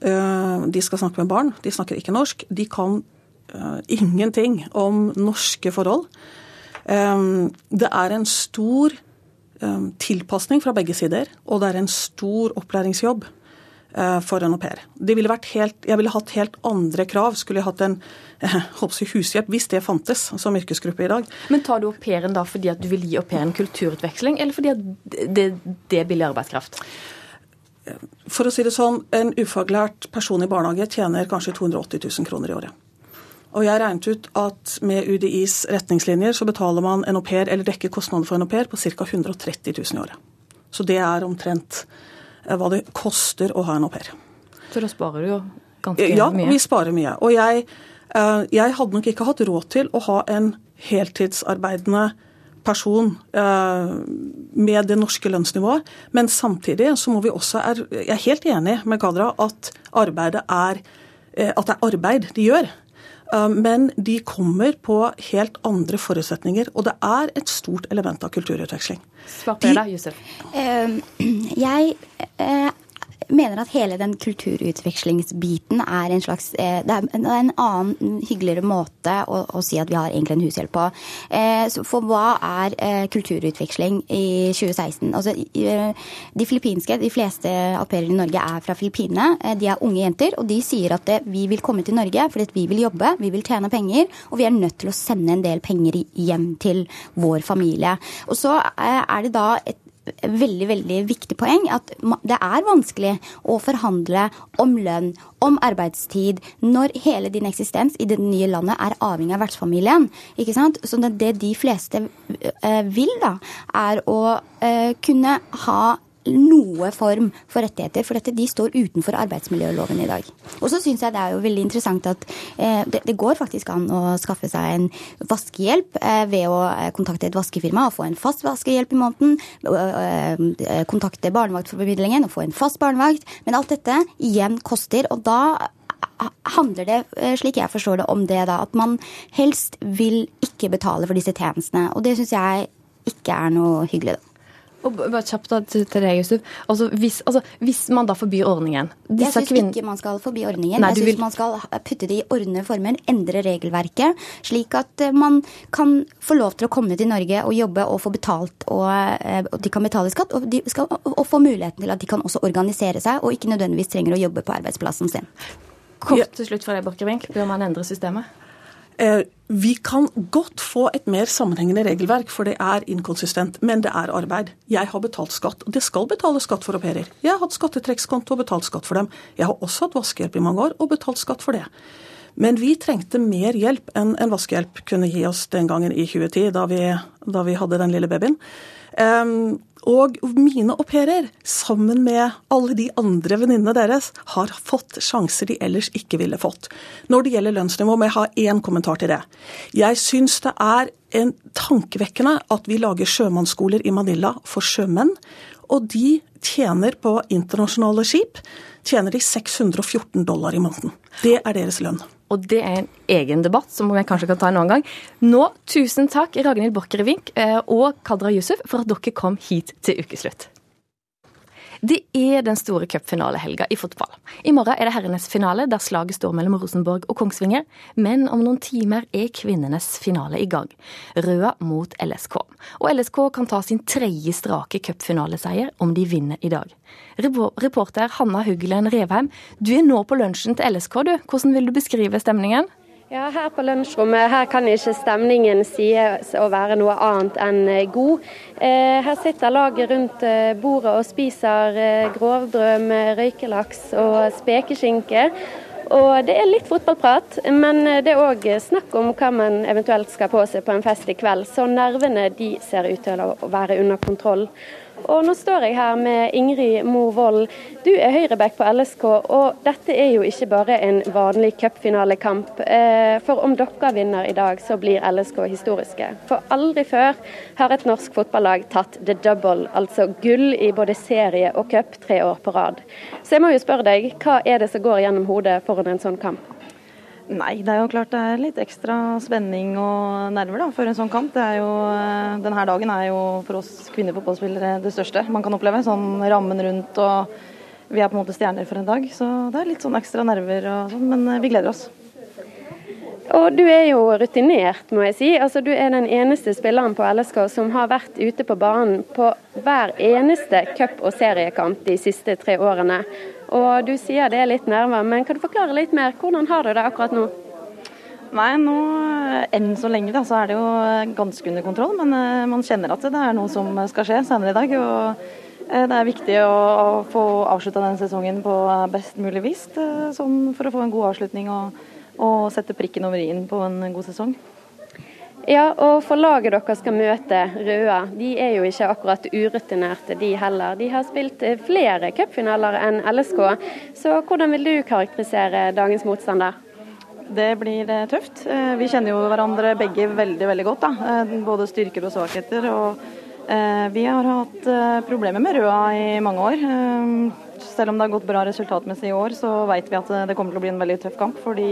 Uh, de skal snakke med barn. De snakker ikke norsk. De kan uh, ingenting om norske forhold. Um, det er en stor tilpasning fra begge sider, og det er en stor opplæringsjobb for en au pair. Det ville helt, jeg ville hatt helt andre krav. Skulle jeg hatt en eh, jeg, hushjelp, hvis det fantes som yrkesgruppe i dag. Men tar du au pairen da fordi at du vil gi au pairen kulturutveksling, eller fordi at det, det er billig arbeidskraft? For å si det sånn, en ufaglært person i barnehage tjener kanskje 280 000 kroner i året. Og jeg regnet ut at med UDIs retningslinjer så betaler man en au pair, eller dekker kostnader for en au pair, på ca. 130 000 i året. Så det er omtrent eh, hva det koster å ha en au pair. Så da sparer du jo ganske Ja, mye. vi sparer mye. Og jeg, eh, jeg hadde nok ikke hatt råd til å ha en heltidsarbeidende person eh, med det norske lønnsnivået. Men samtidig så må vi også er, Jeg er helt enig med Kadra at arbeidet er eh, at det er arbeid de gjør. Eh, Men de kommer på helt andre forutsetninger, og det er et stort element av kulturutveksling. Svar på det, da, Josef. Eh, Jeg eh, mener at hele den kulturutvekslingsbiten er en slags eh, Det er en, annen, hyggeligere måte å, å si at vi har egentlig en hushjelp på. Eh, For hva er eh, kulturutveksling i 2016? Altså, De filippinske, de fleste au pairer i Norge er fra Filippinene. De er unge jenter, og de sier at vi vil komme til Norge fordi vi vil jobbe, vi vil tjene penger, og vi er nødt til å sende en del penger hjem til vår familie. Og så er det da et veldig veldig viktig poeng at det er vanskelig å forhandle om lønn, om arbeidstid, når hele din eksistens i det nye landet er avhengig av vertsfamilien. ikke sant? Så det, de fleste eh, vil, da, er å eh, kunne ha noe form for rettigheter, for dette de står utenfor arbeidsmiljøloven i dag. Og så syns jeg det er jo veldig interessant at eh, det, det går faktisk an å skaffe seg en vaskehjelp eh, ved å eh, kontakte et vaskefirma og få en fast vaskehjelp i måneden, eh, eh, kontakte barnevaktformidlingen og få en fast barnevakt, men alt dette igjen koster, og da handler det, eh, slik jeg forstår det, om det da, at man helst vil ikke betale for disse tjenestene. Og det syns jeg ikke er noe hyggelig, da. Og bare kjapt da til til deg, Yusuf. Altså, hvis, altså, hvis man da forbyr ordningen Jeg syns kvinn- ikke man skal forby ordningen. Nei, jeg du syns vil- man skal putte det i ordnede former, endre regelverket, slik at eh, man kan få lov til å komme til Norge og jobbe og få betalt, og, eh, og de kan betale skatt, og, de skal, og få muligheten til at de kan også organisere seg, og ikke nødvendigvis trenger å jobbe på arbeidsplassen sin. Kort til slutt fra deg, Borchgrevink. Bør man endre systemet? Eh, Vi kan godt få et mer sammenhengende regelverk, for det er inkonsistent. Men det er arbeid. Jeg har betalt skatt. Det skal betales skatt for au pairer. Jeg har hatt skattetrekkskonto og betalt skatt for dem. Jeg har også hatt vaskehjelp i mange år og betalt skatt for det. Men vi trengte mer hjelp enn en vaskehjelp kunne gi oss den gangen i 2010, da vi, da vi hadde den lille babyen. Og mine au pairer, sammen med alle de andre venninnene deres, har fått sjanser de ellers ikke ville fått. Når det gjelder lønnsnivå, må jeg ha én kommentar til det. Jeg syns det er en tankevekkende at vi lager sjømannsskoler i Manila for sjømenn, og de tjener på internasjonale skip tjener de 614 dollar i måneden. Det er deres lønn. Og det er en egen debatt som vi kanskje kan ta en annen gang. Nå, tusen takk Ragnhild Borchgrevink eh, og Kadra Yusuf for at dere kom hit til ukeslutt. Det er den store cupfinalehelga i fotball. I morgen er det herrenes finale, der slaget står mellom Rosenborg og Kongsvinger. Men om noen timer er kvinnenes finale i gang. Røa mot LSK. Og LSK kan ta sin tredje strake cupfinaleseier om de vinner i dag. Reporter Hanna Huglen Revheim, du er nå på lunsjen til LSK, du. Hvordan vil du beskrive stemningen? Ja, Her på lunsjrommet her kan ikke stemningen sies å være noe annet enn eh, god. Eh, her sitter laget rundt eh, bordet og spiser grovbrød med røykelaks og spekeskinke. Og Det er litt fotballprat, men det er òg snakk om hva man eventuelt skal på seg på en fest i kveld. Så nervene de ser ut til å være under kontroll. Og nå står jeg her med Ingrid Mo Wold. Du er høyreback på LSK, og dette er jo ikke bare en vanlig cupfinalekamp. Eh, For om dere vinner i dag, så blir LSK historiske. For aldri før har et norsk fotballag tatt the double, altså gull i både serie og cup tre år på rad. Så jeg må jo spørre deg, hva er det som går gjennom hodet foran en sånn kamp? Nei, det er jo klart det er litt ekstra spenning og nerver da, for en sånn kamp. Jo, eh, denne dagen er jo for oss kvinnefotballspillere det største man kan oppleve. Sånn rammen rundt og vi er på en måte stjerner for en dag. Så det er litt sånn ekstra nerver og sånn, men eh, vi gleder oss. Og du er jo rutinert, må jeg si. Altså, du er den eneste spilleren på LSK som har vært ute på banen på hver eneste cup- og seriekamp de siste tre årene. Og du sier det er litt nærmere, men kan du forklare litt mer? Hvordan har du det akkurat nå? Nei, nå eh, enn så lenge da, så er det jo eh, ganske under kontroll, men eh, man kjenner at det er noe som skal skje senere i dag. og det er viktig å å få avslutta denne sesongen på best mulig vis, for å få en god avslutning og, og sette prikken over i-en på en god sesong. Ja, og forlaget dere skal møte, Røa, de er jo ikke akkurat urutinerte, de heller. De har spilt eh, flere cupfinaler enn LSK, så hvordan vil du karakterisere dagens motstander? Det blir eh, tøft. Eh, Vi kjenner jo hverandre begge veldig veldig godt. Da. Både styrker og svakheter. og Vi har hatt problemer med Røa i mange år. Selv om det har gått bra resultatmessig i år, så vet vi at det kommer til å bli en veldig tøff kamp. fordi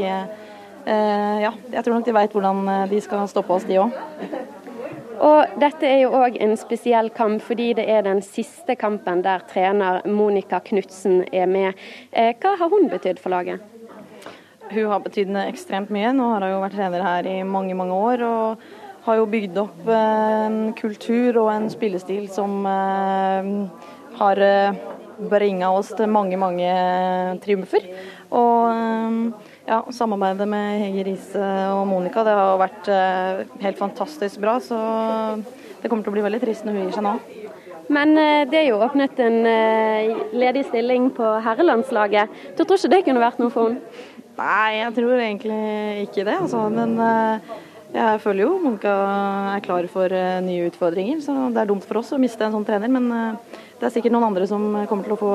ja, jeg tror nok de veit hvordan eh, de skal stoppe oss, de òg. Og dette er jo òg en spesiell kamp, fordi det er den siste kampen der trener Monica Knutsen er med. Eh, hva har hun betydd for laget? Hun har betydd ekstremt mye. Nå har hun jo vært trener her i mange, mange år. og har jo bygd opp en kultur og en spillestil som eh, har eh, bringa oss til mange, mange triumfer. Og eh, ja, samarbeidet med Hege Riise og Monica det har vært eh, helt fantastisk bra. Så det kommer til å bli veldig trist når hun gir seg nå. Men eh, det er jo åpnet en eh, ledig stilling på herrelandslaget. Du tror ikke det kunne vært noe for henne? Nei, jeg tror egentlig ikke det. Altså. Men jeg føler jo Monica er klar for nye utfordringer. Så det er dumt for oss å miste en sånn trener. Men det er sikkert noen andre som kommer til å få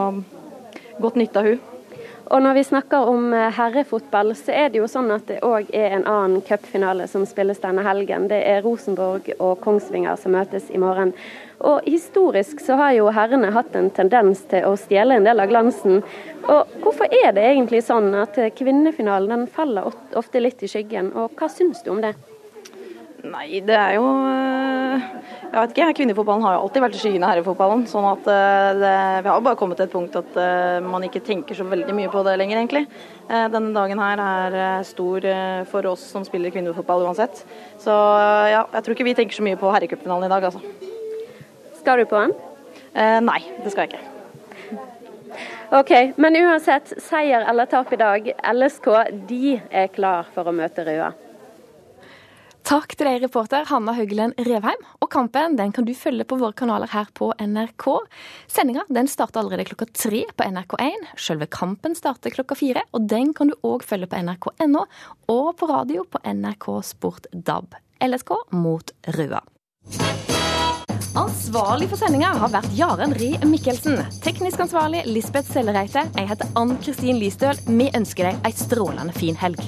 godt nytte av hun. Og når vi snakker om eh, herrefotball, så er det jo sånn at det òg er en annen cupfinale som spilles denne helgen. Det er Rosenborg og Kongsvinger som møtes i morgen. Og historisk så har jo herrene hatt en tendens til å stjele en del av glansen. Og hvorfor er det egentlig sånn at kvinnefinalen den faller ofte litt i skyggen, og hva syns du om det? Nei, det er jo eh, Jeg vet ikke. Kvinnefotballen har jo alltid vært i skyen av herrefotballen. sånn at eh, det, Vi har bare kommet til et punkt at eh, man ikke tenker så veldig mye på det lenger, egentlig. Denne dagen her er stor for oss som spiller kvinnefotball uansett. Så ja, jeg tror ikke vi tenker så mye på herrecupfinalen i dag, altså. Skal du på den? nei, det skal jeg ikke. Ok, Men uansett, seier eller tap i dag, LSK de er klar for å møte Røa. Takk til deg, reporter Hanna Høgelen Revheim. Og Kampen den kan du følge på våre kanaler her på NRK. Sendinga den starter allerede klokka tre på NRK1. Selve kampen starter klokka fire, og den kan du òg følge på nrk.no og på radio på NRK Sport DAB. LSK mot Røa. Ansvarlig for sendinga har vært Jaren Rie Mikkelsen. Teknisk ansvarlig Lisbeth Sellereite. Jeg heter Ann Kristin Listøl. Vi ønsker deg ei strålende fin helg.